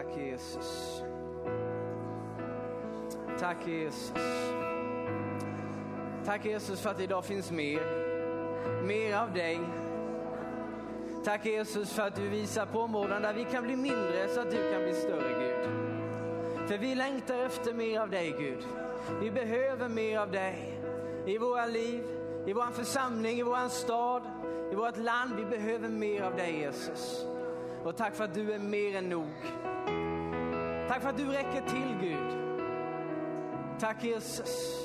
Tack Jesus. Tack Jesus. Tack Jesus för att idag finns mer. Mer av dig. Tack Jesus för att du visar på områden där vi kan bli mindre så att du kan bli större Gud. För vi längtar efter mer av dig Gud. Vi behöver mer av dig i våra liv, i vår församling, i vår stad, i vårt land. Vi behöver mer av dig Jesus. Och tack för att du är mer än nog. Tack för att du räcker till Gud. Tack Jesus.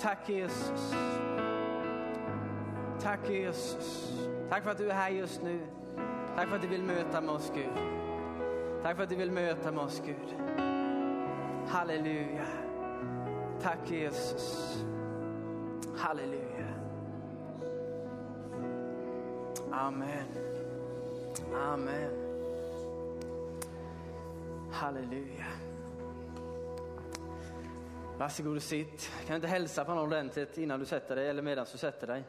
Tack Jesus. Tack Jesus. Tack för att du är här just nu. Tack för att du vill möta med oss Gud. Tack för att du vill möta med oss Gud. Halleluja. Tack Jesus. Halleluja. Amen. Amen. Halleluja. Varsågod och sitt. Kan du inte hälsa på någon ordentligt innan du sätter dig eller medan du sätter dig?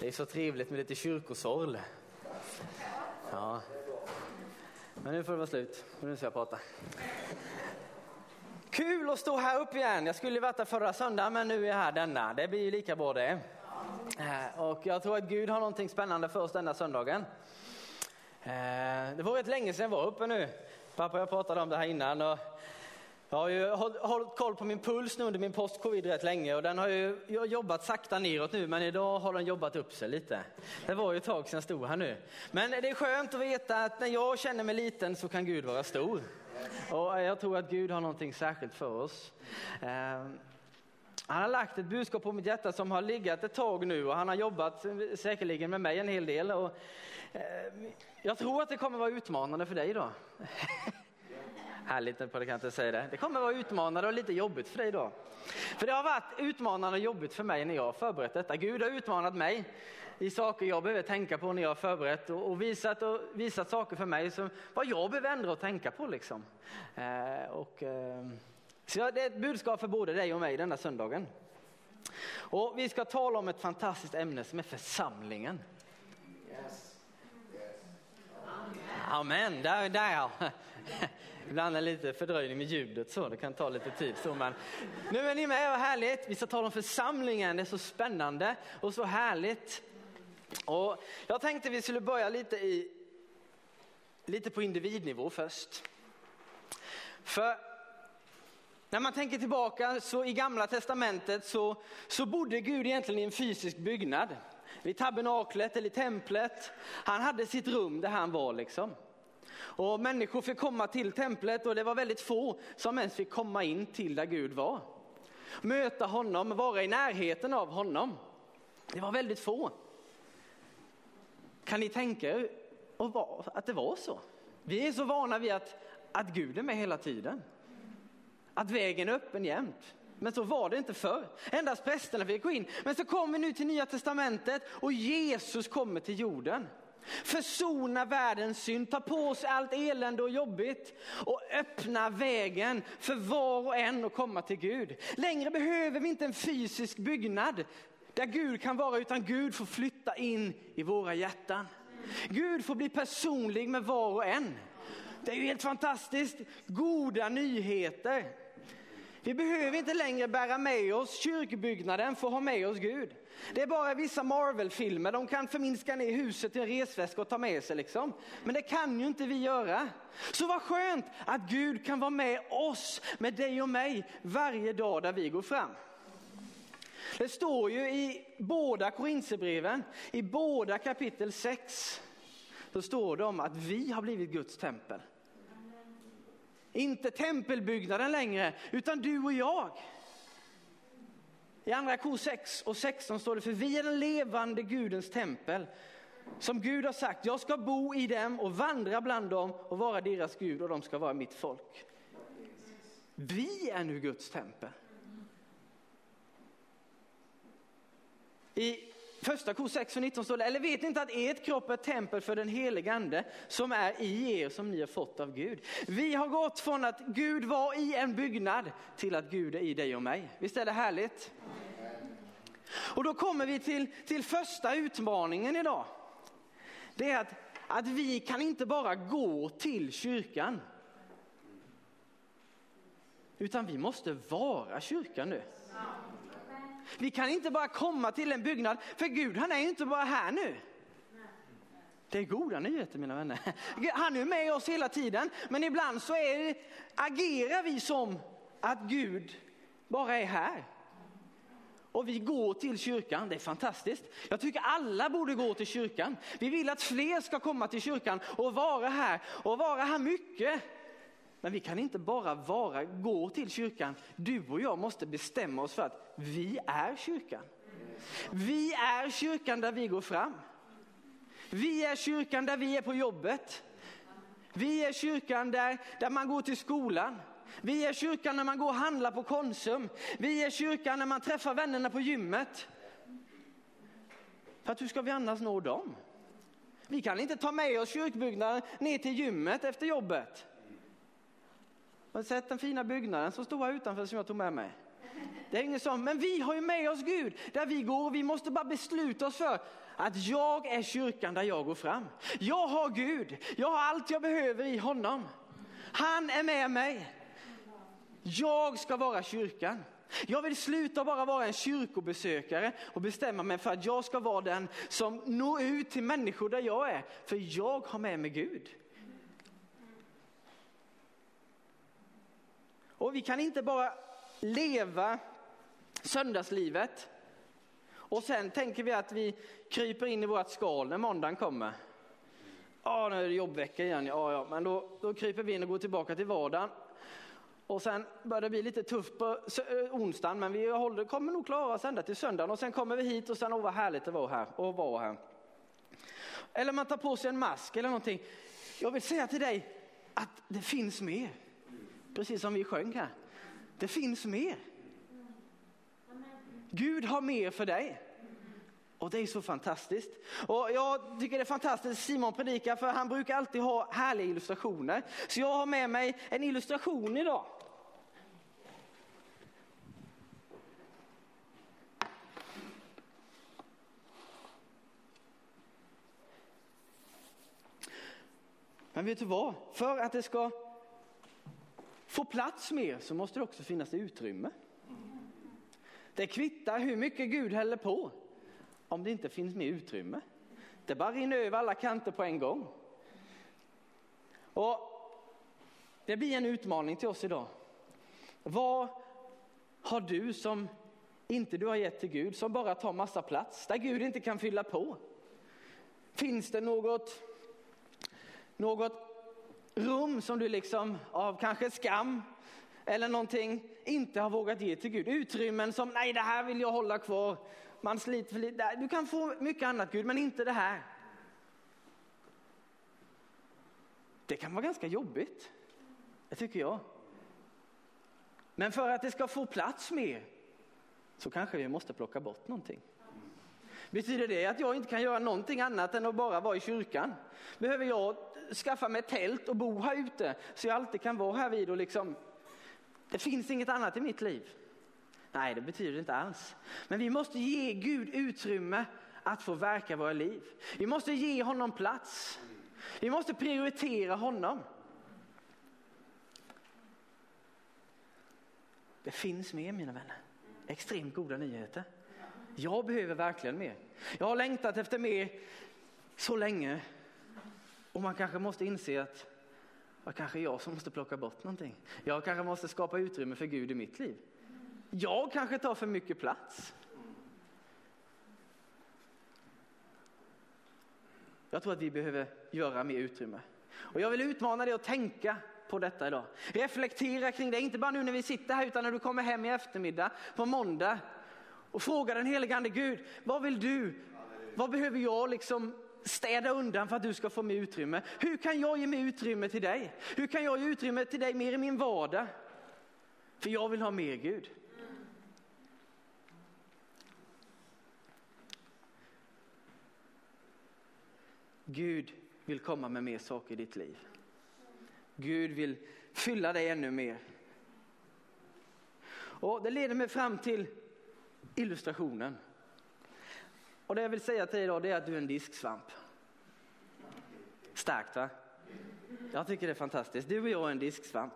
Det är så trevligt med lite kyrkosorl. Ja. Men nu får det vara slut. Nu ska jag prata. Kul att stå här uppe igen. Jag skulle varit där förra söndagen men nu är jag här denna. Det blir ju lika bra det. Eh, och jag tror att Gud har någonting spännande för oss denna söndagen. Eh, det var rätt länge sedan jag var uppe nu. Pappa och jag pratade om det här innan. Och jag har ju hållit koll på min puls nu under min post-covid rätt länge och den har ju jag har jobbat sakta neråt nu men idag har den jobbat upp sig lite. Det var ju ett tag sedan jag stod här nu. Men det är skönt att veta att när jag känner mig liten så kan Gud vara stor. Och jag tror att Gud har någonting särskilt för oss. Ehm, han har lagt ett budskap på mitt hjärta som har legat ett tag nu och han har jobbat säkerligen med mig en hel del. Och, ehm, jag tror att det kommer vara utmanande för dig idag. Härligt, när predikanten kan jag inte säga det. Det kommer vara utmanande och lite jobbigt för dig idag. För det har varit utmanande och jobbigt för mig när jag har förberett detta. Gud har utmanat mig i saker jag behöver tänka på när jag har förberett och, och, visat, och visat saker för mig som vad jag behöver ändra och tänka på. Liksom. Eh, och, eh, så det är ett budskap för både dig och mig denna söndagen. Och vi ska tala om ett fantastiskt ämne som är församlingen. Amen, där, där. Ibland är det lite fördröjning med ljudet så, det kan ta lite tid. Så, men nu är ni med, vad härligt. Vi ska tala om församlingen, det är så spännande och så härligt. Och jag tänkte vi skulle börja lite, i, lite på individnivå först. För när man tänker tillbaka så i gamla testamentet så, så bodde Gud egentligen i en fysisk byggnad. Vid tabernaklet eller templet. Han hade sitt rum där han var liksom. Och människor fick komma till templet och det var väldigt få som ens fick komma in till där Gud var. Möta honom, vara i närheten av honom. Det var väldigt få. Kan ni tänka er att det var så? Vi är så vana vid att, att Gud är med hela tiden. Att vägen är öppen jämt. Men så var det inte förr. Endast prästerna fick gå in. Men så kommer vi nu till nya testamentet och Jesus kommer till jorden. Försona världens synd, ta på sig allt elände och jobbigt och öppna vägen för var och en att komma till Gud. Längre behöver vi inte en fysisk byggnad där Gud kan vara utan Gud får flytta in i våra hjärtan. Gud får bli personlig med var och en. Det är ju helt fantastiskt. Goda nyheter. Vi behöver inte längre bära med oss kyrkbyggnaden för att ha med oss Gud. Det är bara vissa Marvel-filmer, de kan förminska ner huset i en resväska och ta med sig liksom. Men det kan ju inte vi göra. Så vad skönt att Gud kan vara med oss, med dig och mig, varje dag där vi går fram. Det står ju i båda Korinthierbreven, i båda kapitel 6, så står det om att vi har blivit Guds tempel. Inte tempelbyggnaden längre, utan du och jag. I andra kor 6 och 16 står det, för vi är den levande Gudens tempel. Som Gud har sagt, jag ska bo i dem och vandra bland dem och vara deras Gud och de ska vara mitt folk. Vi är nu Guds tempel. I första kor 6 och 19 står det, eller vet ni inte att ert kropp är ett tempel för den helige ande som är i er som ni har fått av Gud. Vi har gått från att Gud var i en byggnad till att Gud är i dig och mig. Visst är det härligt? Och då kommer vi till, till första utmaningen idag. Det är att, att vi kan inte bara gå till kyrkan. Utan vi måste vara kyrkan nu. Vi kan inte bara komma till en byggnad, för Gud han är ju inte bara här nu. Det är goda nyheter mina vänner. Han är med oss hela tiden, men ibland så är, agerar vi som att Gud bara är här. Och vi går till kyrkan, det är fantastiskt. Jag tycker alla borde gå till kyrkan. Vi vill att fler ska komma till kyrkan och vara här och vara här mycket. Men vi kan inte bara vara, gå till kyrkan. Du och jag måste bestämma oss för att vi är kyrkan. Vi är kyrkan där vi går fram. Vi är kyrkan där vi är på jobbet. Vi är kyrkan där, där man går till skolan. Vi är kyrkan när man går och handlar på Konsum. Vi är kyrkan när man träffar vännerna på gymmet. För att hur ska vi annars nå dem? Vi kan inte ta med oss kyrkbyggnaden ner till gymmet efter jobbet. Har sett den fina byggnaden som stod här utanför som jag tog med mig? Det är ingen sån, men vi har ju med oss Gud där vi går och vi måste bara besluta oss för att jag är kyrkan där jag går fram. Jag har Gud, jag har allt jag behöver i honom. Han är med mig. Jag ska vara kyrkan. Jag vill sluta bara vara en kyrkobesökare och bestämma mig för att jag ska vara den som når ut till människor där jag är. För jag har med mig Gud. Och vi kan inte bara leva söndagslivet och sen tänker vi att vi kryper in i vårt skal när måndagen kommer. Ja, nu är det jobbvecka igen. Ja, ja, men då, då kryper vi in och går tillbaka till vardagen. Och sen börjar det bli lite tufft på onsdagen, men vi håller, kommer nog klara oss ända till söndagen. Och sen kommer vi hit och sen, åh vad härligt det var här och vara här. Eller man tar på sig en mask eller någonting. Jag vill säga till dig att det finns mer. Precis som vi sjöng här. Det finns mer. Gud har mer för dig. Och det är så fantastiskt. Och jag tycker det är fantastiskt Simon predikar för han brukar alltid ha härliga illustrationer. Så jag har med mig en illustration idag. Men vet du vad? För att det ska få plats mer så måste det också finnas utrymme. Det kvittar hur mycket Gud häller på om det inte finns mer utrymme. Det bara rinner över alla kanter på en gång. Och Det blir en utmaning till oss idag. Vad har du som inte du har gett till Gud, som bara tar massa plats, där Gud inte kan fylla på? Finns det något, något rum som du liksom av kanske skam eller någonting inte har vågat ge till Gud? Utrymmen som, nej det här vill jag hålla kvar. Man sliter för lite. Du kan få mycket annat Gud, men inte det här. Det kan vara ganska jobbigt. Det tycker jag. Men för att det ska få plats mer så kanske vi måste plocka bort någonting. Betyder det att jag inte kan göra någonting annat än att bara vara i kyrkan? Behöver jag skaffa mig tält och bo här ute så jag alltid kan vara här vid och liksom, det finns inget annat i mitt liv. Nej, det betyder det inte alls. Men vi måste ge Gud utrymme att få verka våra liv. Vi måste ge honom plats. Vi måste prioritera honom. Det finns mer mina vänner. Extremt goda nyheter. Jag behöver verkligen mer. Jag har längtat efter mer så länge. Och man kanske måste inse att det kanske är jag som måste plocka bort någonting. Jag kanske måste skapa utrymme för Gud i mitt liv. Jag kanske tar för mycket plats. Jag tror att vi behöver göra mer utrymme. Och jag vill utmana dig att tänka på detta idag. Reflektera kring det, inte bara nu när vi sitter här utan när du kommer hem i eftermiddag på måndag och fråga den helige ande Gud, vad vill du? Vad behöver jag liksom städa undan för att du ska få mer utrymme? Hur kan jag ge mer utrymme till dig? Hur kan jag ge utrymme till dig mer i min vardag? För jag vill ha mer Gud. Gud vill komma med mer saker i ditt liv. Gud vill fylla dig ännu mer. Och Det leder mig fram till illustrationen. Och Det jag vill säga till dig idag är att du är en disksvamp. Starkt va? Jag tycker det är fantastiskt. Du och jag är en disksvamp.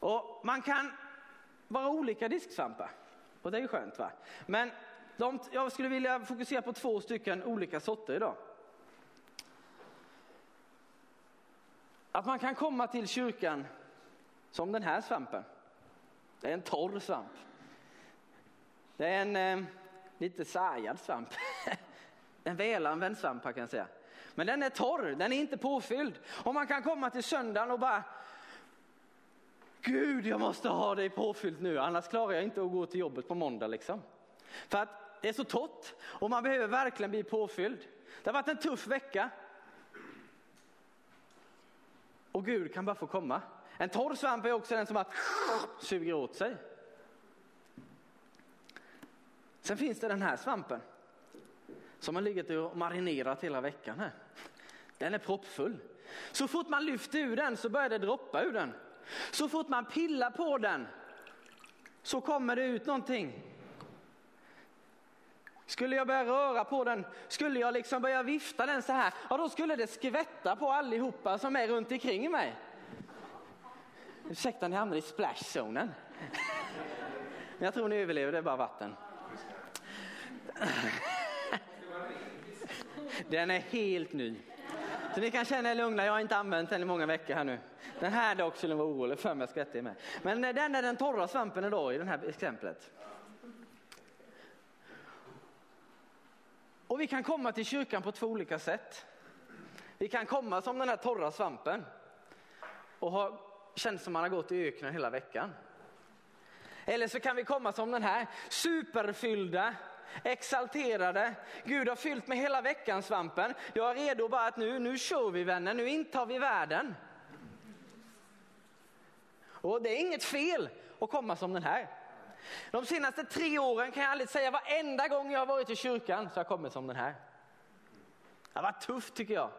Och Man kan vara olika disksvampar. Och det är ju skönt va? Men de, jag skulle vilja fokusera på två stycken olika sorter idag. Att man kan komma till kyrkan som den här svampen. Det är en torr svamp. Det är en eh, lite sargad svamp. en välanvänd svamp kan jag säga. Men den är torr, den är inte påfylld. Och man kan komma till söndagen och bara Gud, jag måste ha dig påfyllt nu, annars klarar jag inte att gå till jobbet på måndag. Liksom. För att det är så torrt och man behöver verkligen bli påfylld. Det har varit en tuff vecka. Och Gud kan bara få komma. En torr svamp är också den som bara suger åt sig. Sen finns det den här svampen som har legat och marinerat hela veckan här. Den är proppfull. Så fort man lyfter ur den så börjar det droppa ur den. Så fort man pillar på den så kommer det ut någonting. Skulle jag börja röra på den, skulle jag liksom börja vifta den så här, ja då skulle det skvätta på allihopa som är runt omkring mig. Ursäkta, ni hamnade i splashzonen. Men jag tror ni överlever, det är bara vatten. Den är helt ny. Så ni kan känna er lugna, jag har inte använt den i många veckor här nu. Den här dock skulle ni vara orolig för om jag skvätter med. Men eh, den är den torra svampen idag i det här exemplet. Och vi kan komma till kyrkan på två olika sätt. Vi kan komma som den här torra svampen och ha känt som man har gått i öknen hela veckan. Eller så kan vi komma som den här superfyllda, exalterade. Gud har fyllt mig hela veckan svampen. Jag är redo bara att nu, nu kör vi vänner, nu intar vi världen. Och det är inget fel att komma som den här. De senaste tre åren kan jag ärligt säga varenda gång jag har varit i kyrkan så har jag kommit som den här. Det har varit tufft tycker jag.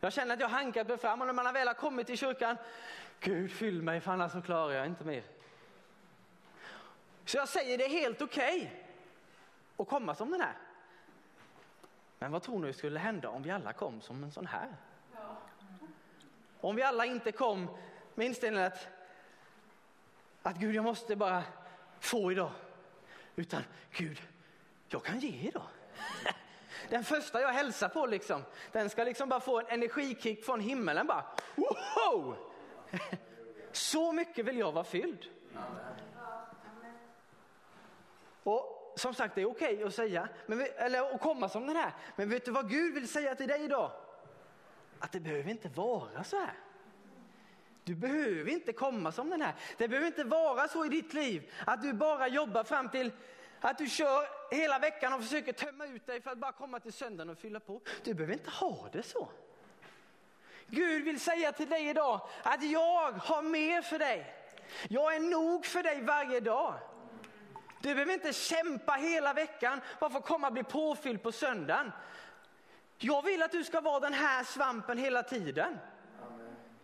Jag känner att jag hankat mig fram och när man väl har kommit till kyrkan, Gud fyll mig för annars så klarar jag inte mer. Så jag säger det är helt okej okay att komma som den här. Men vad tror ni skulle hända om vi alla kom som en sån här? Om vi alla inte kom med inställningen att, att Gud jag måste bara få idag. Utan Gud, jag kan ge idag. Den första jag hälsar på liksom, den ska liksom bara få en energikick från himmelen bara. Wow! Så mycket vill jag vara fylld. Och som sagt, det är okej okay att säga, men vi, eller att komma som den här. Men vet du vad Gud vill säga till dig idag? Att det behöver inte vara så här. Du behöver inte komma som den här. Det behöver inte vara så i ditt liv att du bara jobbar fram till att du kör hela veckan och försöker tömma ut dig för att bara komma till söndagen och fylla på. Du behöver inte ha det så. Gud vill säga till dig idag att jag har mer för dig. Jag är nog för dig varje dag. Du behöver inte kämpa hela veckan bara för att komma och bli påfylld på söndagen. Jag vill att du ska vara den här svampen hela tiden.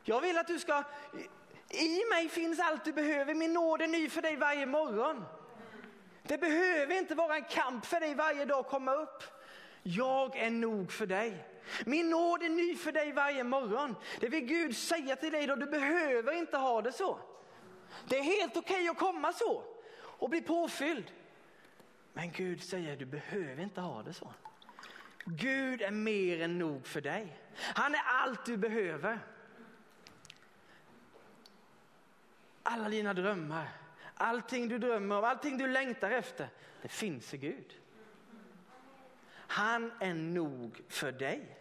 Jag vill att du ska, i mig finns allt du behöver, min nåd är ny för dig varje morgon. Det behöver inte vara en kamp för dig varje dag att komma upp. Jag är nog för dig. Min nåd är ny för dig varje morgon. Det vill Gud säga till dig då, du behöver inte ha det så. Det är helt okej okay att komma så och bli påfylld. Men Gud säger du behöver inte ha det så. Gud är mer än nog för dig. Han är allt du behöver. alla dina drömmar, allting du drömmer om, allting du längtar efter, det finns i Gud. Han är nog för dig.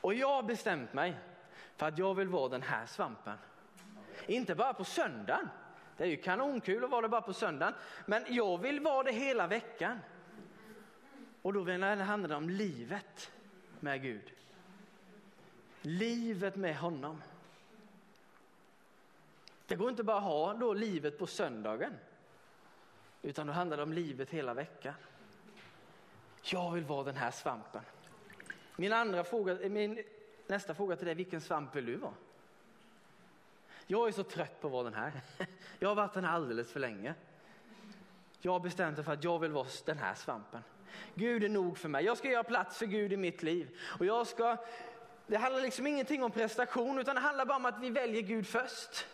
Och jag har bestämt mig för att jag vill vara den här svampen. Inte bara på söndagen. Det är ju kanonkul att vara det bara på söndagen. Men jag vill vara det hela veckan. Och då handlar det om livet med Gud. Livet med honom. Det går inte bara att ha då livet på söndagen. Utan då handlar det om livet hela veckan. Jag vill vara den här svampen. Min andra fråga, min nästa fråga till dig, vilken svamp vill du vara? Jag är så trött på att vara den här. Jag har varit den här alldeles för länge. Jag har bestämt mig för att jag vill vara den här svampen. Gud är nog för mig. Jag ska göra plats för Gud i mitt liv. Och jag ska, det handlar liksom ingenting om prestation utan det handlar bara om att vi väljer Gud först.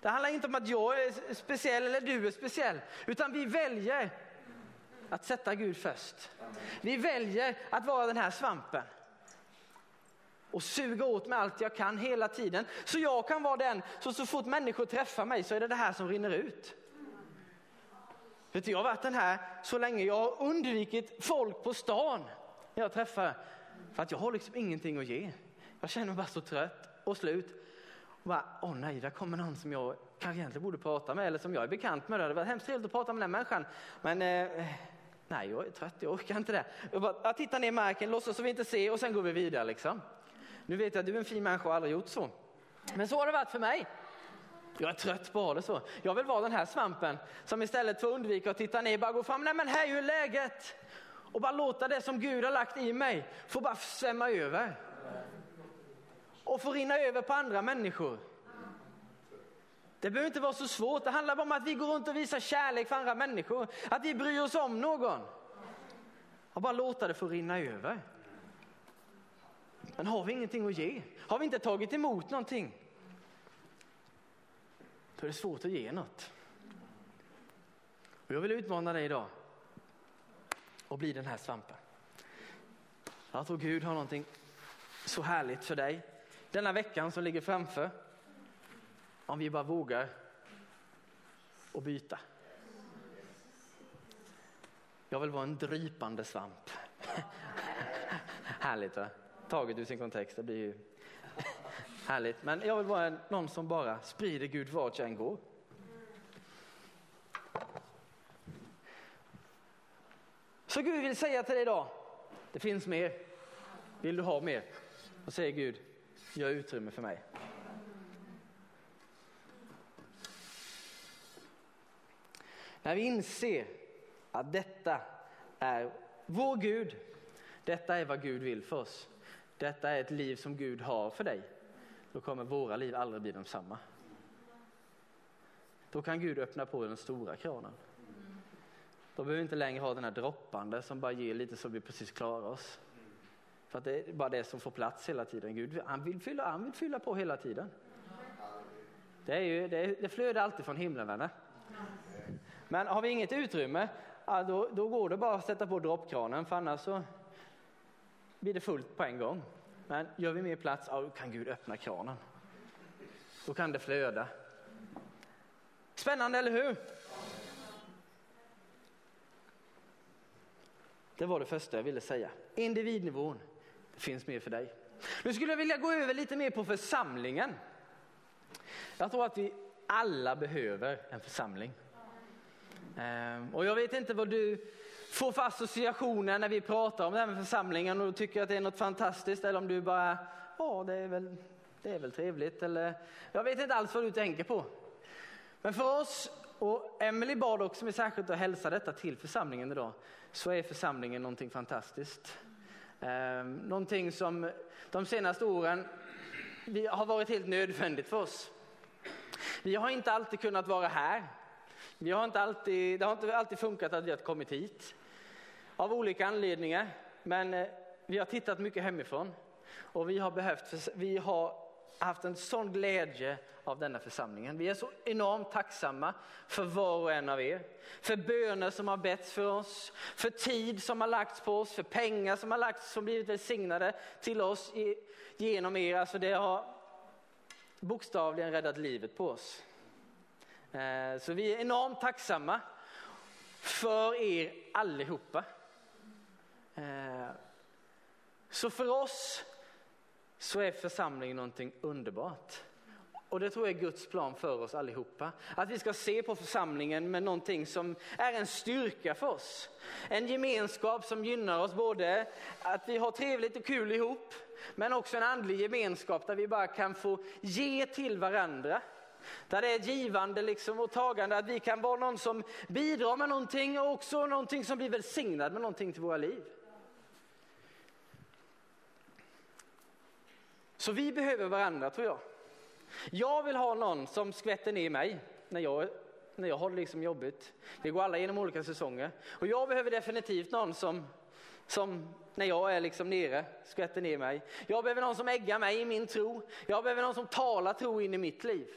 Det handlar inte om att jag är speciell eller du är speciell utan vi väljer att sätta Gud först. Vi väljer att vara den här svampen och suga åt mig allt jag kan hela tiden. Så jag kan vara den, så, så fort människor träffar mig så är det det här som rinner ut. Vet du, jag har varit den här så länge, jag har undvikit folk på stan när jag träffar. För att jag har liksom ingenting att ge. Jag känner mig bara så trött och slut. Och bara, åh nej, där kommer någon som jag kanske egentligen borde prata med eller som jag är bekant med. Det hade varit hemskt trevligt att prata med den människan. Men eh, nej, jag är trött, jag orkar inte det. Jag, bara, jag tittar ner i marken, låtsas som vi inte ser och sen går vi vidare liksom. Nu vet jag att du är en fin människa och aldrig gjort så. Men så har det varit för mig. Jag är trött på det så. Jag vill vara den här svampen som istället för att undvika att titta ner bara går fram. Nej men här är ju läget. Och bara låta det som Gud har lagt i mig få bara svämma över. Och få rinna över på andra människor. Det behöver inte vara så svårt. Det handlar bara om att vi går runt och visar kärlek för andra människor. Att vi bryr oss om någon. Och bara låta det få rinna över. Men har vi ingenting att ge? Har vi inte tagit emot någonting? Då är det svårt att ge något. Och jag vill utmana dig idag och bli den här svampen. Jag tror Gud har någonting så härligt för dig denna veckan som ligger framför. Om vi bara vågar och byta. Jag vill vara en drypande svamp. Härligt va? Taget ur sin kontext, det blir ju härligt. Men jag vill vara någon som bara sprider Gud vart jag än går. Så Gud vill säga till dig idag, det finns mer. Vill du ha mer? Och säger Gud, gör utrymme för mig. När vi inser att detta är vår Gud, detta är vad Gud vill för oss. Detta är ett liv som Gud har för dig. Då kommer våra liv aldrig bli de samma. Då kan Gud öppna på den stora kranen. Då behöver vi inte längre ha den här droppande som bara ger lite så vi precis klarar oss. För att det är bara det som får plats hela tiden. Gud han vill fylla, han vill fylla på hela tiden. Det, är ju, det, det flödar alltid från himlen vänner. Men har vi inget utrymme, då, då går det bara att sätta på droppkranen för annars så blir det fullt på en gång. Men gör vi mer plats, ja, då kan Gud öppna kranen. Då kan det flöda. Spännande, eller hur? Det var det första jag ville säga. Individnivån. Det finns mer för dig. Nu skulle jag vilja gå över lite mer på församlingen. Jag tror att vi alla behöver en församling. Ehm, och jag vet inte vad du får för associationer när vi pratar om det här med församlingen och tycker att det är något fantastiskt eller om du bara, ja det är väl, det är väl trevligt eller jag vet inte alls vad du tänker på. Men för oss, och Emelie bad också mig särskilt att hälsa detta till församlingen idag, så är församlingen någonting fantastiskt. Eh, någonting som de senaste åren vi har varit helt nödvändigt för oss. Vi har inte alltid kunnat vara här. Vi har inte alltid, det har inte alltid funkat att vi har kommit hit av olika anledningar. Men eh, vi har tittat mycket hemifrån och vi har, behövt, vi har haft en sån glädje av denna församlingen. Vi är så enormt tacksamma för var och en av er. För böner som har betts för oss, för tid som har lagts på oss, för pengar som har lagts som blivit välsignade till oss genom er. Alltså det har bokstavligen räddat livet på oss. Eh, så vi är enormt tacksamma för er allihopa. Eh, så för oss så är församlingen någonting underbart. Och det tror jag är Guds plan för oss allihopa. Att vi ska se på församlingen med någonting som är en styrka för oss. En gemenskap som gynnar oss både att vi har trevligt och kul ihop, men också en andlig gemenskap där vi bara kan få ge till varandra. Där det är ett givande liksom och tagande, att vi kan vara någon som bidrar med någonting och också någonting som blir välsignad med någonting till våra liv. Så vi behöver varandra tror jag. Jag vill ha någon som skvätter ner mig när jag, när jag har det liksom jobbigt. Vi går alla genom olika säsonger. Och jag behöver definitivt någon som, som när jag är liksom nere skvätter ner mig. Jag behöver någon som äggar mig i min tro. Jag behöver någon som talar tro in i mitt liv.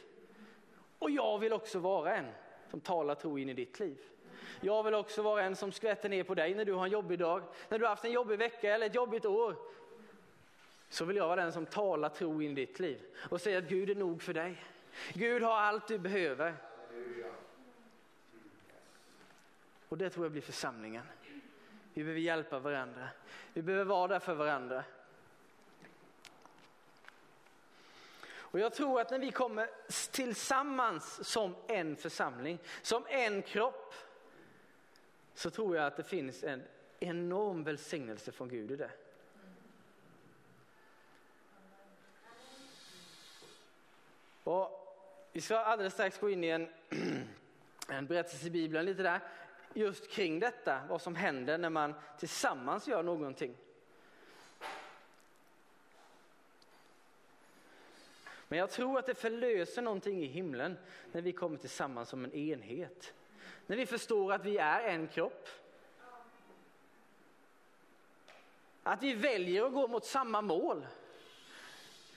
Och jag vill också vara en som talar tro in i ditt liv. Jag vill också vara en som skvätter ner på dig när du har en jobbig dag, när du har haft en jobbig vecka eller ett jobbigt år så vill jag vara den som talar tro in i ditt liv och säger att Gud är nog för dig. Gud har allt du behöver. Och det tror jag blir församlingen. Vi behöver hjälpa varandra. Vi behöver vara där för varandra. Och jag tror att när vi kommer tillsammans som en församling, som en kropp, så tror jag att det finns en enorm välsignelse från Gud i det. Och vi ska alldeles strax gå in i en, en berättelse i Bibeln lite där, just kring detta, vad som händer när man tillsammans gör någonting. Men jag tror att det förlöser någonting i himlen när vi kommer tillsammans som en enhet. När vi förstår att vi är en kropp. Att vi väljer att gå mot samma mål.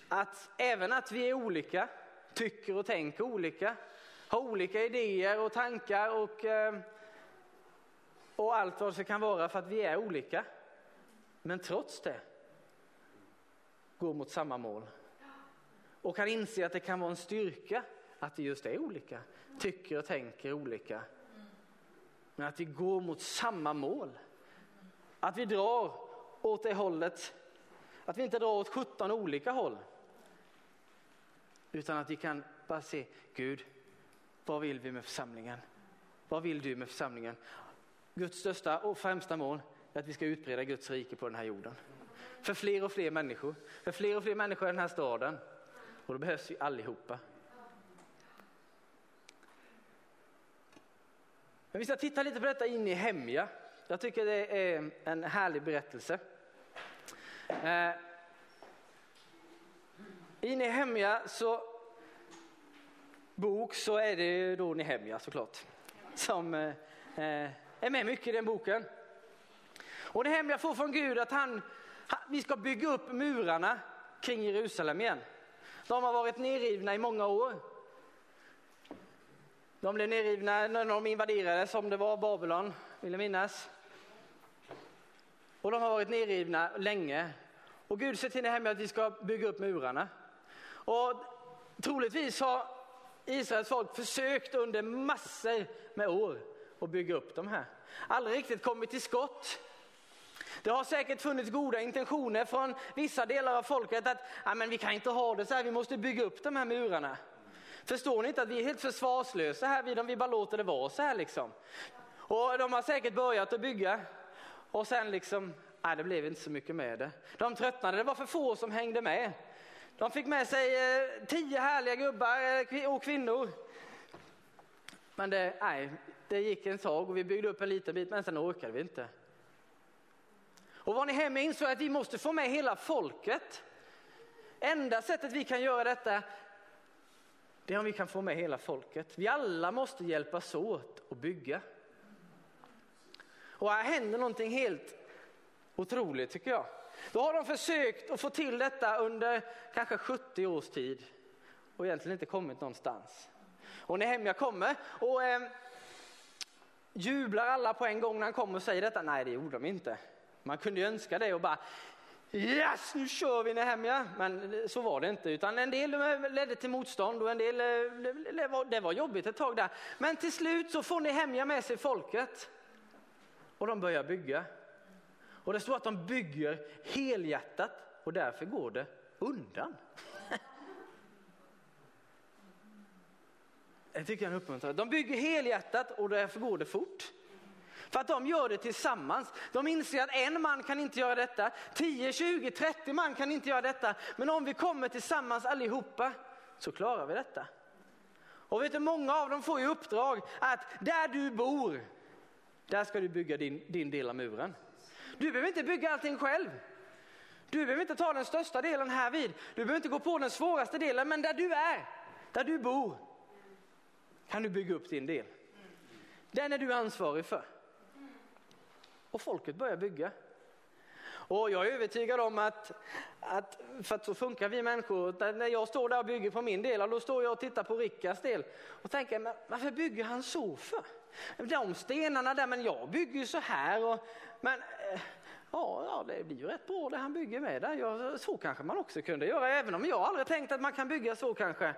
Att även att vi är olika tycker och tänker olika, har olika idéer och tankar och, eh, och allt vad det kan vara för att vi är olika. Men trots det går mot samma mål. Och kan inse att det kan vara en styrka att det just är olika, tycker och tänker olika. Men att vi går mot samma mål. Att vi drar åt det hållet, att vi inte drar åt 17 olika håll. Utan att vi kan bara se, Gud, vad vill vi med församlingen? Vad vill du med församlingen? Guds största och främsta mål är att vi ska utbreda Guds rike på den här jorden. För fler och fler människor, för fler och fler människor i den här staden. Och då behövs vi allihopa. Men vi ska titta lite på detta in i Hemja. Jag tycker det är en härlig berättelse. Eh, i Nehemja så bok så är det då Nehemja såklart som eh, eh, är med mycket i den boken. Och Nehemja får från Gud att han, vi ska bygga upp murarna kring Jerusalem igen. De har varit nerrivna i många år. De blev nerrivna när de invaderades, om det var Babylon, vill jag minnas. Och de har varit nerrivna länge. Och Gud ser till att vi ska bygga upp murarna. Och troligtvis har Israels folk försökt under massor med år att bygga upp de här. Aldrig riktigt kommit till skott. Det har säkert funnits goda intentioner från vissa delar av folket att men vi kan inte ha det så här, vi måste bygga upp de här murarna. Förstår ni inte att vi är helt försvarslösa här vid om vi bara låter det vara så här liksom. Och de har säkert börjat att bygga och sen liksom, nej det blev inte så mycket med det. De tröttnade, det var för få som hängde med. De fick med sig eh, tio härliga gubbar eh, och kvinnor. Men det, nej, det gick en tag och vi byggde upp en liten bit men sen orkade vi inte. Och var ni hemma insåg att vi måste få med hela folket. Enda sättet vi kan göra detta det är om vi kan få med hela folket. Vi alla måste hjälpas åt att bygga. Och här händer någonting helt otroligt tycker jag. Då har de försökt att få till detta under kanske 70 års tid och egentligen inte kommit någonstans. Och när Hemja kommer och eh, jublar alla på en gång när han kommer och säger detta. Nej, det gjorde de inte. Man kunde ju önska det och bara Yes, nu kör vi Nehemja. Men så var det inte, utan en del ledde till motstånd och en del, eh, det var jobbigt ett tag där. Men till slut så får Nehemja med sig folket och de börjar bygga. Och det står att de bygger helhjärtat och därför går det undan. Det tycker jag är uppmuntrande. De bygger helhjärtat och därför går det fort. För att de gör det tillsammans. De inser att en man kan inte göra detta, 10, 20, 30 man kan inte göra detta. Men om vi kommer tillsammans allihopa så klarar vi detta. Och vet du, många av dem får ju uppdrag att där du bor, där ska du bygga din, din del av muren. Du behöver inte bygga allting själv. Du behöver inte ta den största delen här vid. Du behöver inte gå på den svåraste delen, men där du är, där du bor, kan du bygga upp din del. Den är du ansvarig för. Och folket börjar bygga. Och jag är övertygad om att, att, för att så funkar vi människor, när jag står där och bygger på min del, då står jag och tittar på Rickards del och tänker, men varför bygger han så för? De stenarna där, men jag bygger ju så här. Och, men eh, ja, ja, det blir ju rätt bra det han bygger med där. Ja, så kanske man också kunde göra, även om jag aldrig tänkt att man kan bygga så kanske.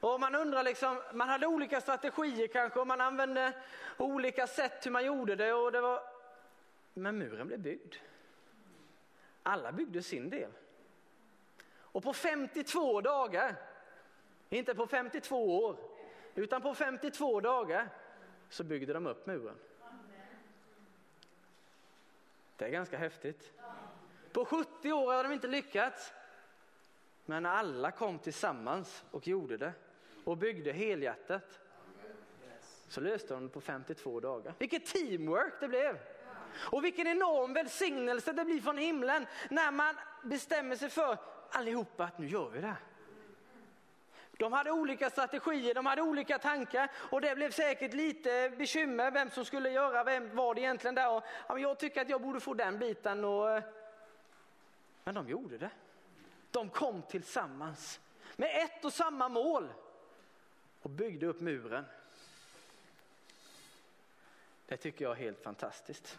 Och man undrar liksom, man hade olika strategier kanske och man använde olika sätt hur man gjorde det. Och det var... Men muren blev byggd. Alla byggde sin del. Och på 52 dagar, inte på 52 år, utan på 52 dagar så byggde de upp muren. Det är ganska häftigt. På 70 år har de inte lyckats. Men alla kom tillsammans och gjorde det och byggde helhjärtat. Så löste de det på 52 dagar. Vilket teamwork det blev! Och vilken enorm välsignelse det blir från himlen när man bestämmer sig för allihopa att nu gör vi det. De hade olika strategier, de hade olika tankar och det blev säkert lite bekymmer vem som skulle göra vem, vad egentligen där. Och, ja, jag tycker att jag borde få den biten. Och, eh, men de gjorde det. De kom tillsammans med ett och samma mål och byggde upp muren. Det tycker jag är helt fantastiskt.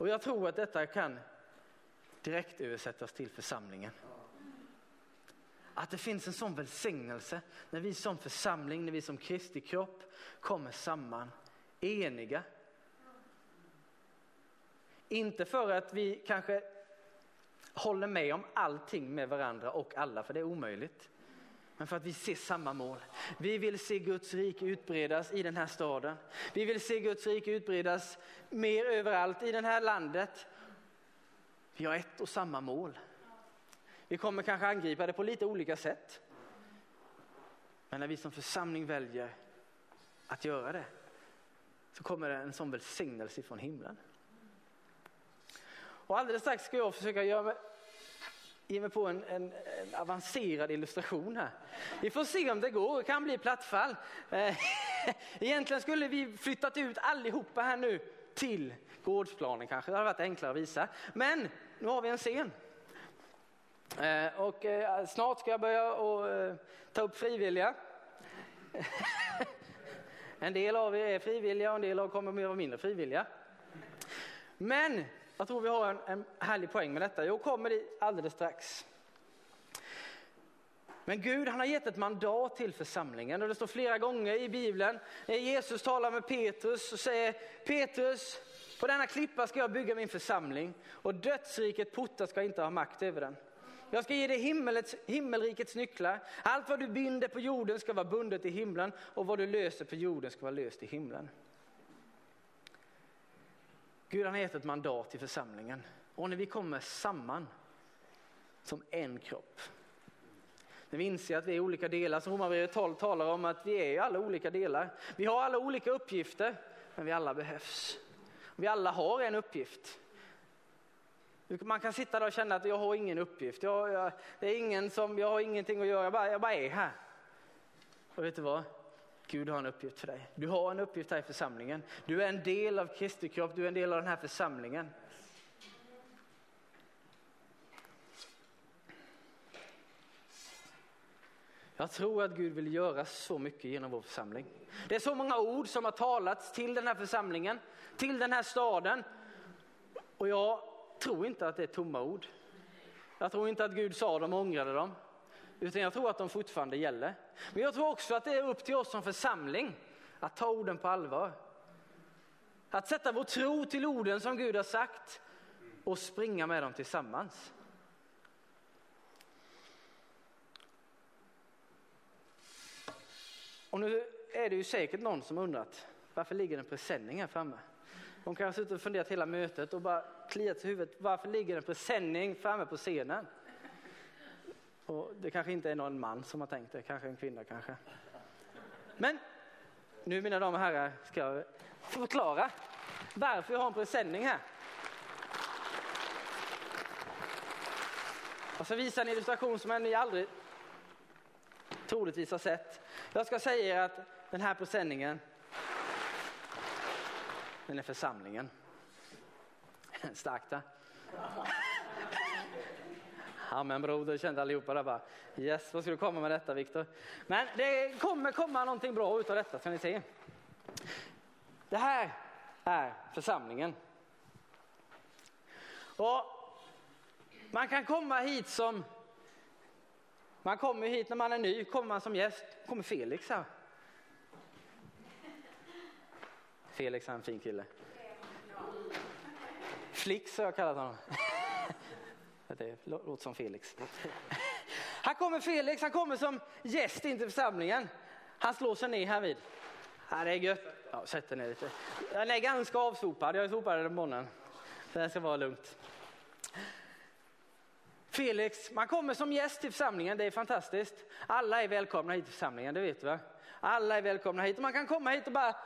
Och jag tror att detta kan direkt översättas till församlingen. Att det finns en sån välsignelse när vi som församling, när vi som Kristi kropp kommer samman eniga. Inte för att vi kanske håller med om allting med varandra och alla, för det är omöjligt. Men för att vi ser samma mål. Vi vill se Guds rike utbredas i den här staden. Vi vill se Guds rike utbredas mer överallt i det här landet. Vi har ett och samma mål. Vi kommer kanske angripa det på lite olika sätt. Men när vi som församling väljer att göra det så kommer det en sån välsignelse från himlen. Och alldeles strax ska jag försöka göra ge mig på en, en, en, avancerad illustration här. Vi får se om det går, det kan bli plattfall. Eh, egentligen skulle vi flyttat ut allihopa här nu till gårdsplanen kanske, det hade varit enklare att visa. Men nu har vi en scen. Eh, och eh, snart ska jag börja och ta upp frivilliga. en del av er är frivilliga och en del av er kommer att vara mindre frivilliga. Men jag tror vi har en, en härlig poäng med detta. Jag kommer dit alldeles strax. Men Gud han har gett ett mandat till församlingen och det står flera gånger i Bibeln när Jesus talar med Petrus och säger Petrus, på denna klippa ska jag bygga min församling och dödsriket portar ska inte ha makt över den. Jag ska ge dig himmelets, himmelrikets nycklar. Allt vad du binder på jorden ska vara bundet i himlen och vad du löser på jorden ska vara löst i himlen. Gud han har gett ett mandat till församlingen och när vi kommer samman som en kropp. När vi inser att vi är olika delar, som Romarbrevet 12 talar om att vi är alla olika delar. Vi har alla olika uppgifter, men vi alla behövs. Vi alla har en uppgift. Man kan sitta där och känna att jag har ingen uppgift, jag, jag, det är ingen som, jag har ingenting att göra, jag bara, jag bara är här. Och vet du vad? Gud har en uppgift för dig. Du har en uppgift här i församlingen. Du är en del av Kristi kropp, du är en del av den här församlingen. Jag tror att Gud vill göra så mycket genom vår församling. Det är så många ord som har talats till den här församlingen, till den här staden. Och jag tror inte att det är tomma ord. Jag tror inte att Gud sa dem och ångrade dem. Utan jag tror att de fortfarande gäller. Men jag tror också att det är upp till oss som församling att ta orden på allvar. Att sätta vår tro till orden som Gud har sagt och springa med dem tillsammans. Och nu är det ju säkert någon som undrat varför ligger en presenning här framme? De kanske har suttit och funderat hela mötet och bara kliat sig i huvudet. Varför ligger en presenning framme på scenen? Och det kanske inte är någon man som har tänkt det, kanske en kvinna kanske. Men nu mina damer och herrar ska jag förklara varför jag har en presenning här. Jag ska visa en illustration som ni aldrig troligtvis har sett. Jag ska säga er att den här presenningen, den är församlingen. Starkt va? Amen broder, kände allihopa där bara. Yes, vad ska du komma med detta Viktor? Men det kommer komma någonting bra utav detta ska ni se. Det här är församlingen. Och man kan komma hit som, man kommer hit när man är ny, kommer man som gäst, kommer Felix här. Felix är en fin kille. Flix har jag kallat honom. Det låter som Felix. Här kommer Felix, han kommer som gäst in till församlingen. Han slår sig ner här vid. Ja, det är gött. Ja, sätt ner lite. Den är ganska avsopad, jag sopade den morgonen. Det ska vara lugnt. Felix, man kommer som gäst till församlingen, det är fantastiskt. Alla är välkomna hit till församlingen, det vet du va? Alla är välkomna hit och man kan komma hit och bara,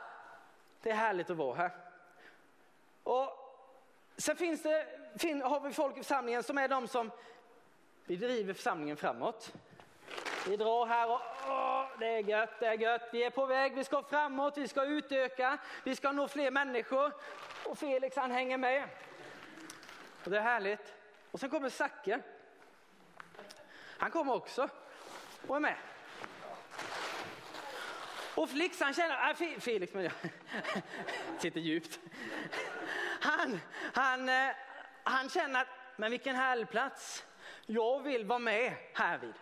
det är härligt att vara här. Och sen finns det, har vi folk i församlingen som är de som vi driver församlingen framåt. Vi drar här och åh, det är gött, det är gött. Vi är på väg, vi ska framåt, vi ska utöka, vi ska nå fler människor. Och Felix han hänger med. Och det är härligt. Och sen kommer Zacke. Han kommer också och är med. Och Felix han känner, äh, Felix men jag sitter djupt. Han, han, eh, han känner att, men vilken härlig plats. Jag vill vara med här vid.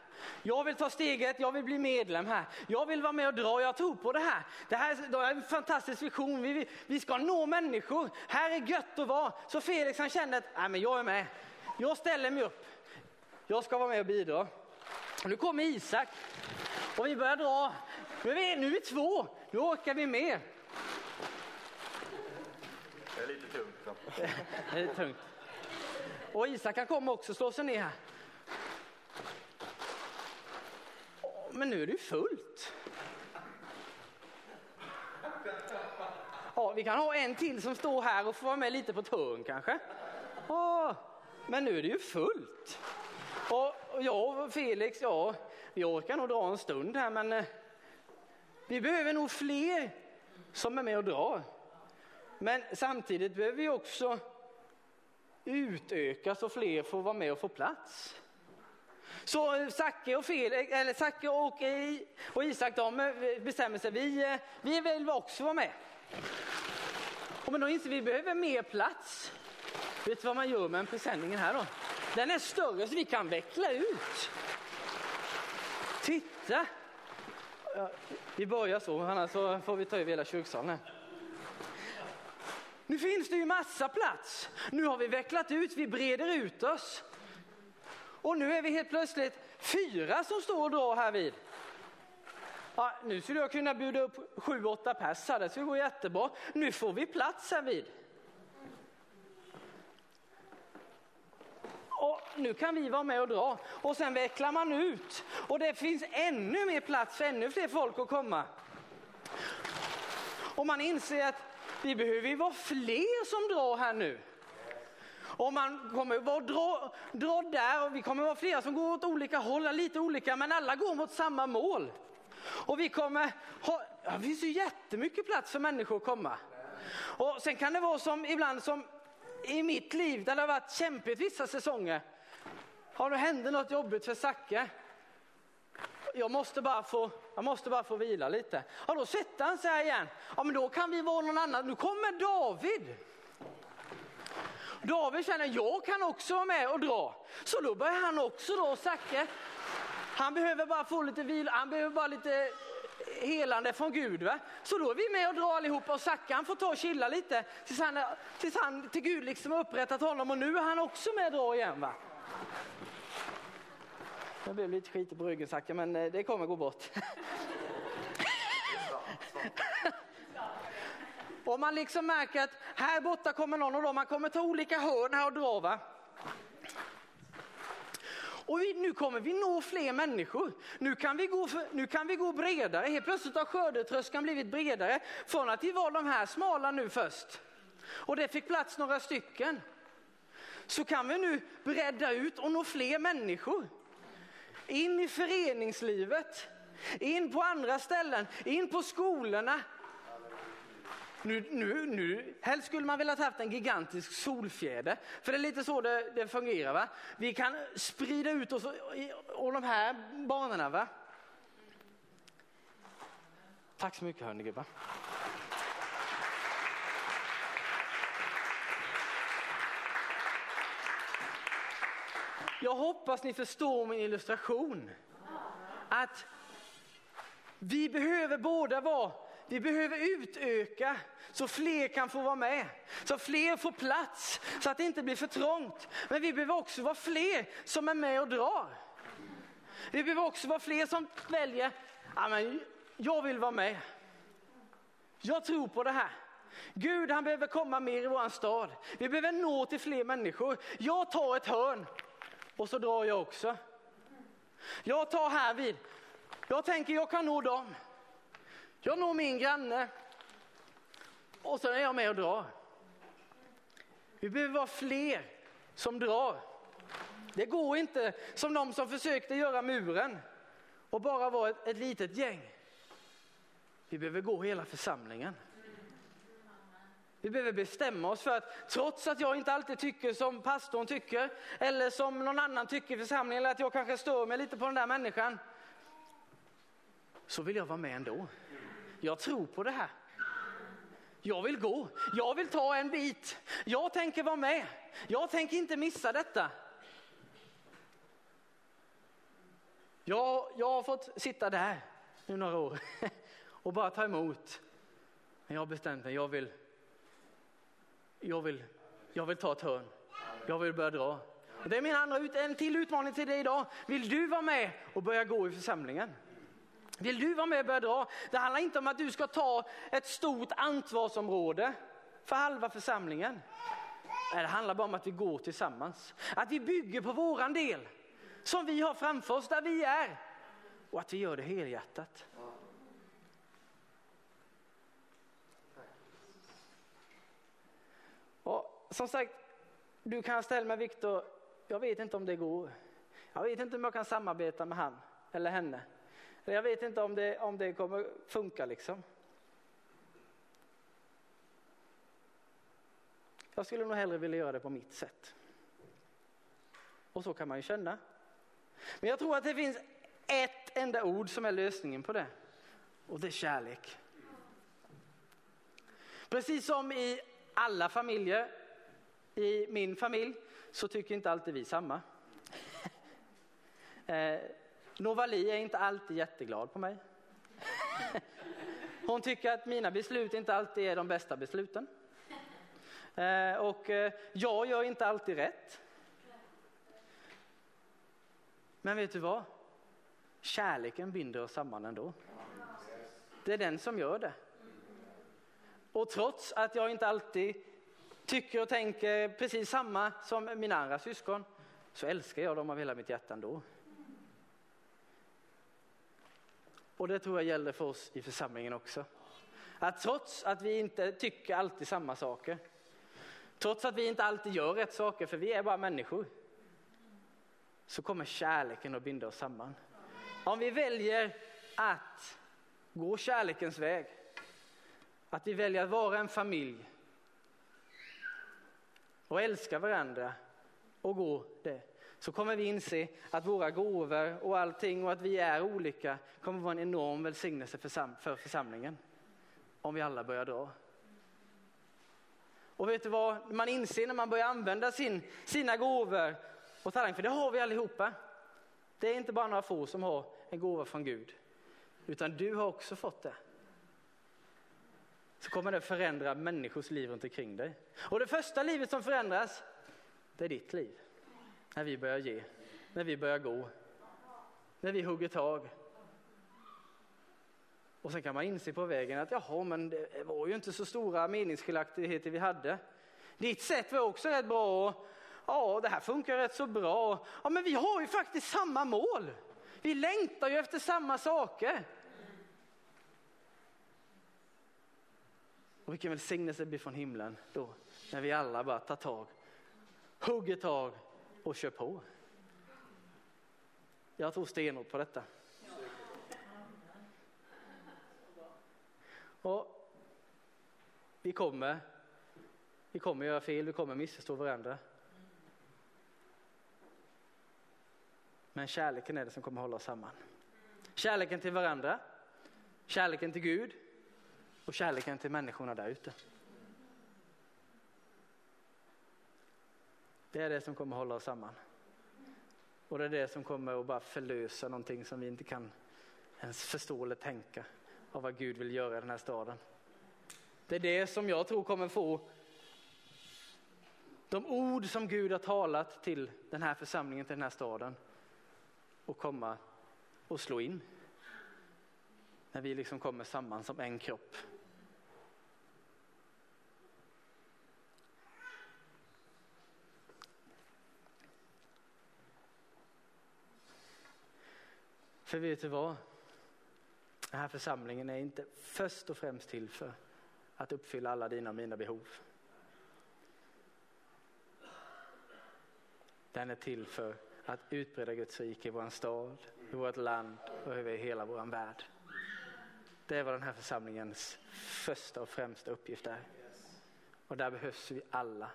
Jag vill ta steget, jag vill bli medlem här. Jag vill vara med och dra, jag tror på det här. Det här är en fantastisk vision, vi, vi ska nå människor. Här är gött att vara. Så Felix han kände att, nej men jag är med. Jag ställer mig upp. Jag ska vara med och bidra. Nu kommer Isak och vi börjar dra. Nu är vi, nu är vi två, nu orkar vi mer. Det är lite tungt. Det är tungt. Och Isak kan komma också slå sig ner här. Men nu är det ju fullt. Ja, vi kan ha en till som står här och får vara med lite på ett hörn kanske. Ja, men nu är det ju fullt. Och jag och Felix, ja, vi orkar nog dra en stund här men eh, vi behöver nog fler som är med och drar. Men samtidigt behöver vi också utöka så fler får vara med och få plats. Så eh, Zacke och, Felix, eh, eller Zacke och, eh, och Isak de bestämmer sig, vi, vi vill också vara med. Och men då inser vi, vi behöver mer plats. Vet du vad man gör med en presenningen här då? Den är större så vi kan veckla ut. Titta! Vi börjar så, annars så får vi ta över hela kyrksalen. Nu finns det ju massa plats. Nu har vi vecklat ut, vi breder ut oss. Och nu är vi helt plötsligt fyra som står och drar här vid. Ja, nu skulle jag kunna bjuda upp sju, åtta pers här, det skulle gå jättebra. Nu får vi plats här vid. Och nu kan vi vara med och dra. Och sen vecklar man ut. Och det finns ännu mer plats för ännu fler folk att komma. Och man inser att vi behöver ju vara fler som drar här nu. Och man kommer vara dra, dra där och vi kommer vara flera som går åt olika håll, lite olika, men alla går mot samma mål. Och vi kommer ha, ja, det finns ju jättemycket plats för människor att komma. Och sen kan det vara som ibland som i mitt liv där det har varit kämpigt vissa säsonger. Har det hänt något jobbigt för Zacke? Jag måste, bara få, jag måste bara få vila lite. Ja, då sätter han sig här igen. Ja, men då kan vi vara någon annan. Nu kommer David. David känner, jag kan också vara med och dra. Så då börjar han också dra, Zacke. Han behöver bara få lite vila, han behöver bara lite helande från Gud. Va? Så då är vi med och drar allihopa och Zacke han får ta och chilla lite tills han, tills han till Gud liksom har upprättat honom och nu är han också med och drar igen. Va? Jag blev lite skitig på ryggen sagt, men eh, det kommer gå bort. Och man liksom märker att här borta kommer någon och då man kommer ta olika hörn här och dra va. Och vi, nu kommer vi nå fler människor. Nu kan vi gå, för, nu kan vi gå bredare. Helt plötsligt har skördetröskan blivit bredare. Från att vi var de här smala nu först. Och det fick plats några stycken. Så kan vi nu bredda ut och nå fler människor. In i föreningslivet. In på andra ställen. In på skolorna. Nu, nu, nu, helst skulle man velat haft en gigantisk solfjäder. För det är lite så det, det fungerar. Va? Vi kan sprida ut oss i och de här banorna. Va? Tack så mycket hörni gubbar. Jag hoppas ni förstår min illustration. Att vi behöver båda vara vi behöver utöka så fler kan få vara med, så fler får plats, så att det inte blir för trångt. Men vi behöver också vara fler som är med och drar. Vi behöver också vara fler som väljer, ja, men jag vill vara med. Jag tror på det här. Gud han behöver komma mer i vår stad. Vi behöver nå till fler människor. Jag tar ett hörn och så drar jag också. Jag tar här vid. Jag tänker jag kan nå dem. Jag når min granne och så är jag med och drar. Vi behöver vara fler som drar. Det går inte som de som försökte göra muren och bara vara ett, ett litet gäng. Vi behöver gå hela församlingen. Vi behöver bestämma oss för att trots att jag inte alltid tycker som pastorn tycker eller som någon annan tycker i församlingen eller att jag kanske stör mig lite på den där människan så vill jag vara med ändå. Jag tror på det här. Jag vill gå. Jag vill ta en bit. Jag tänker vara med. Jag tänker inte missa detta. Jag, jag har fått sitta där nu några år och bara ta emot. Men jag har bestämt mig. Jag vill, jag vill, jag vill ta ett hörn. Jag vill börja dra. Det är min andra ut, en till utmaning till dig idag. Vill du vara med och börja gå i församlingen? Vill du vara med och börja dra? Det handlar inte om att du ska ta ett stort ansvarsområde för halva församlingen. Nej, det handlar bara om att vi går tillsammans. Att vi bygger på våran del som vi har framför oss, där vi är. Och att vi gör det helhjärtat. Och som sagt, du kan ställa mig Viktor, jag vet inte om det går. Jag vet inte om jag kan samarbeta med han eller henne. Jag vet inte om det, om det kommer funka liksom. Jag skulle nog hellre vilja göra det på mitt sätt. Och så kan man ju känna. Men jag tror att det finns ett enda ord som är lösningen på det. Och det är kärlek. Precis som i alla familjer, i min familj, så tycker inte alltid vi samma. Eh, Novali är inte alltid jätteglad på mig. Hon tycker att mina beslut inte alltid är de bästa besluten. Eh, och eh, jag gör inte alltid rätt. Men vet du vad? Kärleken binder oss samman ändå. Det är den som gör det. Och trots att jag inte alltid tycker och tänker precis samma som mina andra syskon så älskar jag dem av hela mitt hjärta ändå. Och det tror jag gäller för oss i församlingen också. Att trots att vi inte tycker alltid samma saker, trots att vi inte alltid gör rätt saker, för vi är bara människor, så kommer kärleken att binda oss samman. Om vi väljer att gå kärlekens väg, att vi väljer att vara en familj och älska varandra och gå det, så kommer vi inse att våra gåvor och allting och att vi är olika kommer vara en enorm välsignelse för församlingen. Om vi alla börjar dra. Och vet du vad man inser när man börjar använda sin, sina gåvor och talang, för det har vi allihopa. Det är inte bara några få som har en gåva från Gud, utan du har också fått det. Så kommer det förändra människors liv runt omkring dig. Och det första livet som förändras, det är ditt liv. När vi börjar ge, när vi börjar gå, när vi hugger tag. Och sen kan man inse på vägen att jaha, men det var ju inte så stora meningsskiljaktigheter vi hade. Ditt sätt var också rätt bra. Och, ja, det här funkar rätt så bra. Ja, men vi har ju faktiskt samma mål. Vi längtar ju efter samma saker. Och vilken välsignelse det blir från himlen då, när vi alla bara tar tag, hugger tag och kör på. Jag tror stenhårt på detta. Och vi kommer, vi kommer göra fel, vi kommer missförstå varandra. Men kärleken är det som kommer hålla oss samman. Kärleken till varandra, kärleken till Gud och kärleken till människorna där ute. Det är det som kommer hålla oss samman. Och det är det som kommer att bara förlösa någonting som vi inte kan ens förstå eller tänka av vad Gud vill göra i den här staden. Det är det som jag tror kommer få de ord som Gud har talat till den här församlingen, till den här staden och komma och slå in. När vi liksom kommer samman som en kropp. För vet du vad? Den här församlingen är inte först och främst till för att uppfylla alla dina och mina behov. Den är till för att utbreda Guds rike i vår stad, i vårt land och över hela vår värld. Det är vad den här församlingens första och främsta uppgift är. Och där behövs vi alla.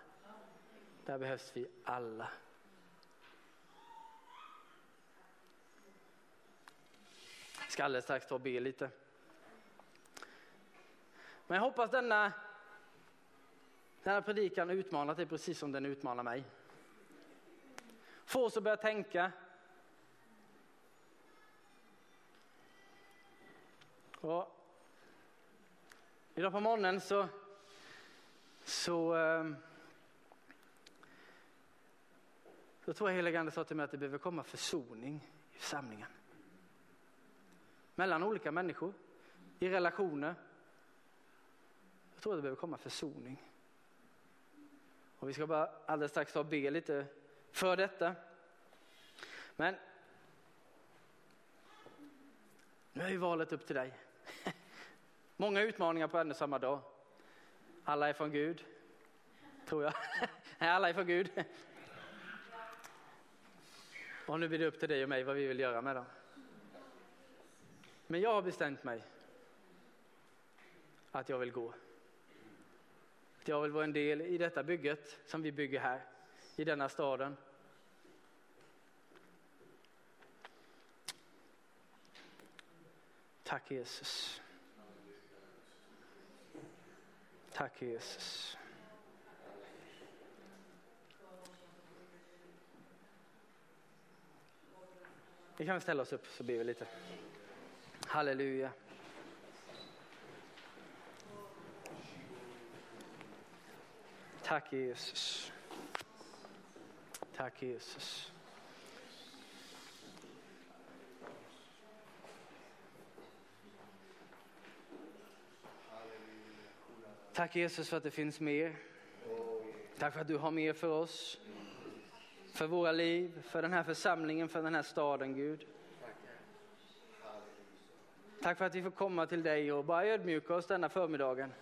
Där behövs vi alla. Ska alldeles strax ta och be lite. Men jag hoppas denna, denna predikan utmanar dig precis som den utmanar mig. Få oss att börja tänka. Och idag på morgonen så, så, ehm, så tror jag heligande sa till mig att det behöver komma försoning i församlingen. Mellan olika människor, i relationer. Jag tror att det behöver komma försoning. Och vi ska bara alldeles strax ta och be lite för detta. Men nu är ju valet upp till dig. Många utmaningar på en och samma dag. Alla är från Gud, tror jag. Nej, alla är från Gud. Och nu blir det upp till dig och mig vad vi vill göra med dem. Men jag har bestämt mig att jag vill gå. Att jag vill vara en del i detta bygget som vi bygger här, i denna staden. Tack Jesus. Tack Jesus. Vi kan ställa oss upp så ber vi lite. Halleluja. Tack Jesus. Tack Jesus. Tack Jesus för att det finns mer. Tack för att du har mer för oss. För våra liv, för den här församlingen, för den här staden Gud. Tack för att vi får komma till dig och bara ödmjuka oss denna förmiddagen.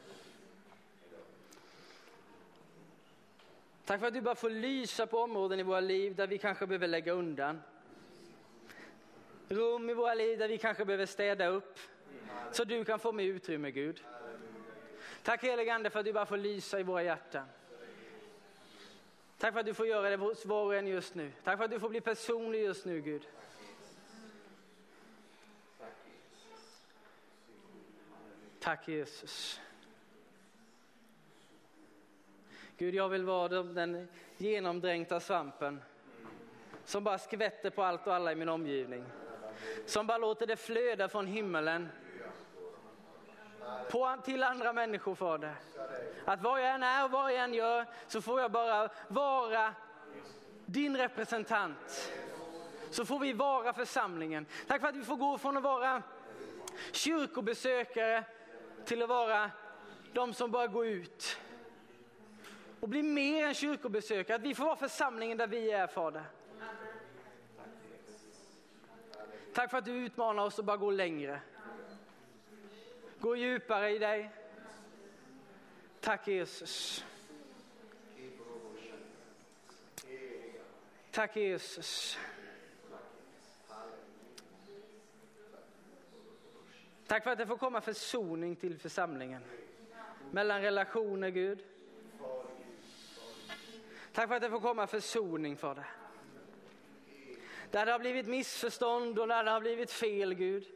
Tack för att du bara får lysa på områden i våra liv där vi kanske behöver lägga undan. Rum i våra liv där vi kanske behöver städa upp. Så du kan få mer utrymme Gud. Tack helige Ande för att du bara får lysa i våra hjärtan. Tack för att du får göra det hos var och en just nu. Tack för att du får bli personlig just nu Gud. Tack Jesus. Gud, jag vill vara den genomdränkta svampen som bara skvätter på allt och alla i min omgivning. Som bara låter det flöda från himmelen på, till andra människor, Fader. Att vad jag än är och vad jag än gör så får jag bara vara din representant. Så får vi vara församlingen. Tack för att vi får gå från att vara kyrkobesökare till att vara de som bara går ut och blir mer än kyrkobesökare. Att vi får vara församlingen där vi är Fader. Tack för att du utmanar oss att bara gå längre. Gå djupare i dig. Tack Jesus. Tack Jesus. Tack för att det får komma försoning till församlingen. Mellan relationer Gud. Tack för att det får komma försoning för det. Där det har blivit missförstånd och där det har blivit fel Gud.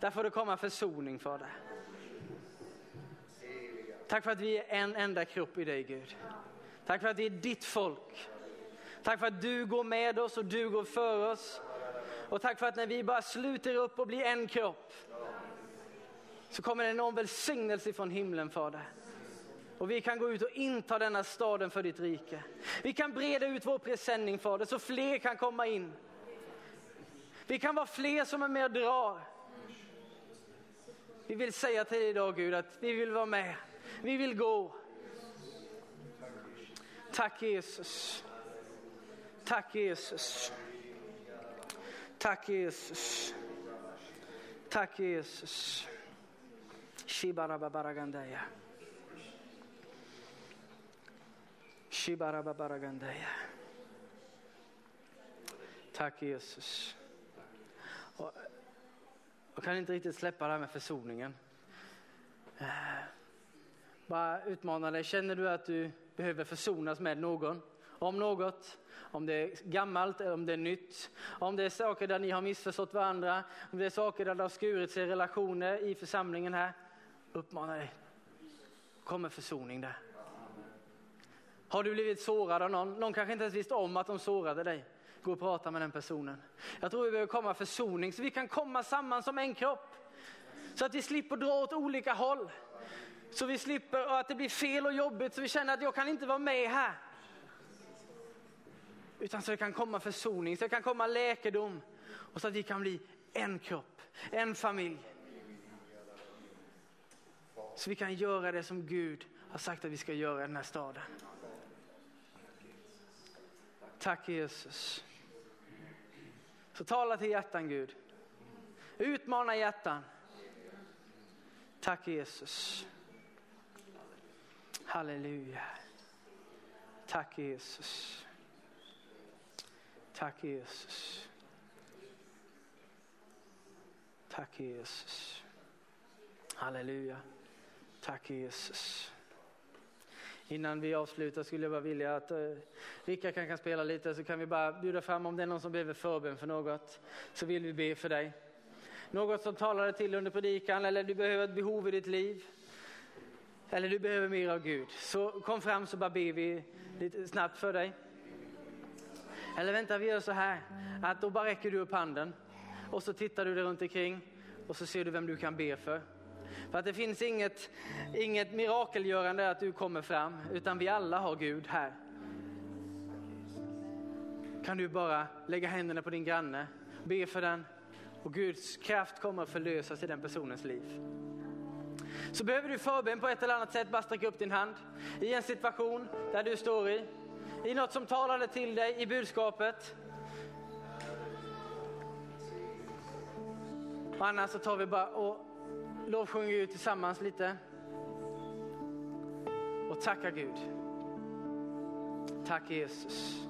Där får det komma försoning för det. Tack för att vi är en enda kropp i dig Gud. Tack för att vi är ditt folk. Tack för att du går med oss och du går för oss. Och tack för att när vi bara sluter upp och blir en kropp så kommer det en enorm välsignelse från himlen Fader. Och vi kan gå ut och inta denna staden för ditt rike. Vi kan breda ut vår presenning Fader så fler kan komma in. Vi kan vara fler som är med och drar. Vi vill säga till dig idag Gud att vi vill vara med. Vi vill gå. Tack Jesus. Tack Jesus. Tack Jesus. Tack Jesus. Shibarababaragandaya. Shibarababaragandaya. Tack Jesus. Och jag kan inte riktigt släppa det här med försoningen. Eh, bara utmana dig. Känner du att du behöver försonas med någon? Om något? Om det är gammalt eller om det är nytt? Om det är saker där ni har missförstått varandra? Om det är saker där det har skurit sig relationer i församlingen här? Uppmana dig. Kommer försoning där. Har du blivit sårad av någon? Någon kanske inte ens visste om att de sårade dig. Gå och prata med den personen. Jag tror vi behöver komma försoning så vi kan komma samman som en kropp. Så att vi slipper dra åt olika håll. Så vi slipper och att det blir fel och jobbigt så vi känner att jag kan inte vara med här. Utan så det kan komma försoning, så det kan komma läkedom. Och så att vi kan bli en kropp, en familj. Så vi kan göra det som Gud har sagt att vi ska göra i den här staden. Tack Jesus. Så tala till hjärtan Gud. Utmana hjärtan. Tack Jesus. Halleluja. Tack Jesus. Tack Jesus. Tack Jesus. Halleluja. Tack Jesus. Innan vi avslutar skulle jag bara vilja att eh, Rickard kan, kan spela lite så kan vi bara bjuda fram om det är någon som behöver förbön för något så vill vi be för dig. Något som talade till under predikan eller du behöver ett behov i ditt liv. Eller du behöver mer av Gud. Så kom fram så bara ber vi lite snabbt för dig. Eller vänta vi gör så här att då bara räcker du upp handen och så tittar du dig runt omkring och så ser du vem du kan be för. För att det finns inget, inget mirakelgörande att du kommer fram utan vi alla har Gud här. Kan du bara lägga händerna på din granne, be för den och Guds kraft kommer att förlösas i den personens liv. Så behöver du förbön på ett eller annat sätt, bara sträck upp din hand i en situation där du står i. I något som talade till dig i budskapet. Och annars så tar vi bara och lovsjunger Gud tillsammans lite. Och tackar Gud. Tack Jesus.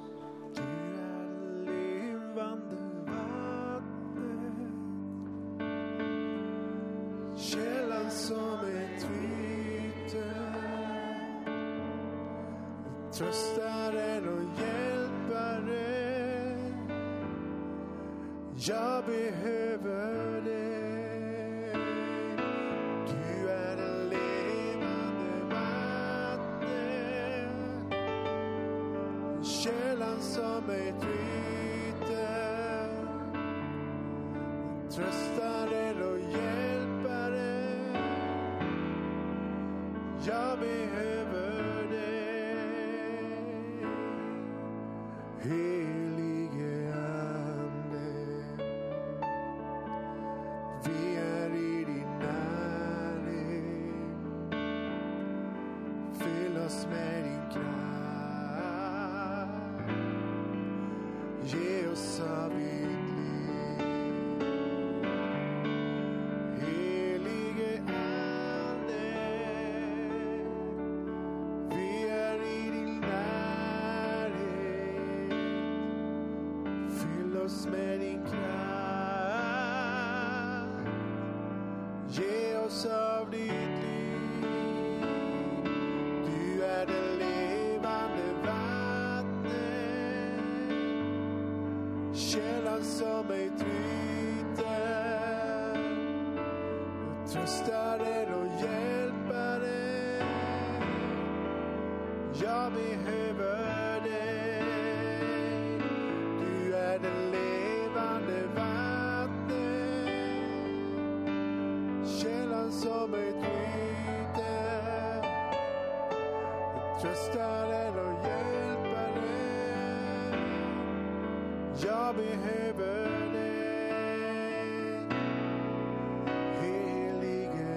Jag behöver dig. Du är den levande vatten Källan som mig vitte Tröstaren och hjälparen Jag behöver Oss av ditt liv. Du är det levande vattnet. Källan som mig tryter. Tröstaren och hjälparen. Jag behöver som ej tryter. Tröstaren och hjälparen. Jag behöver dig. Helige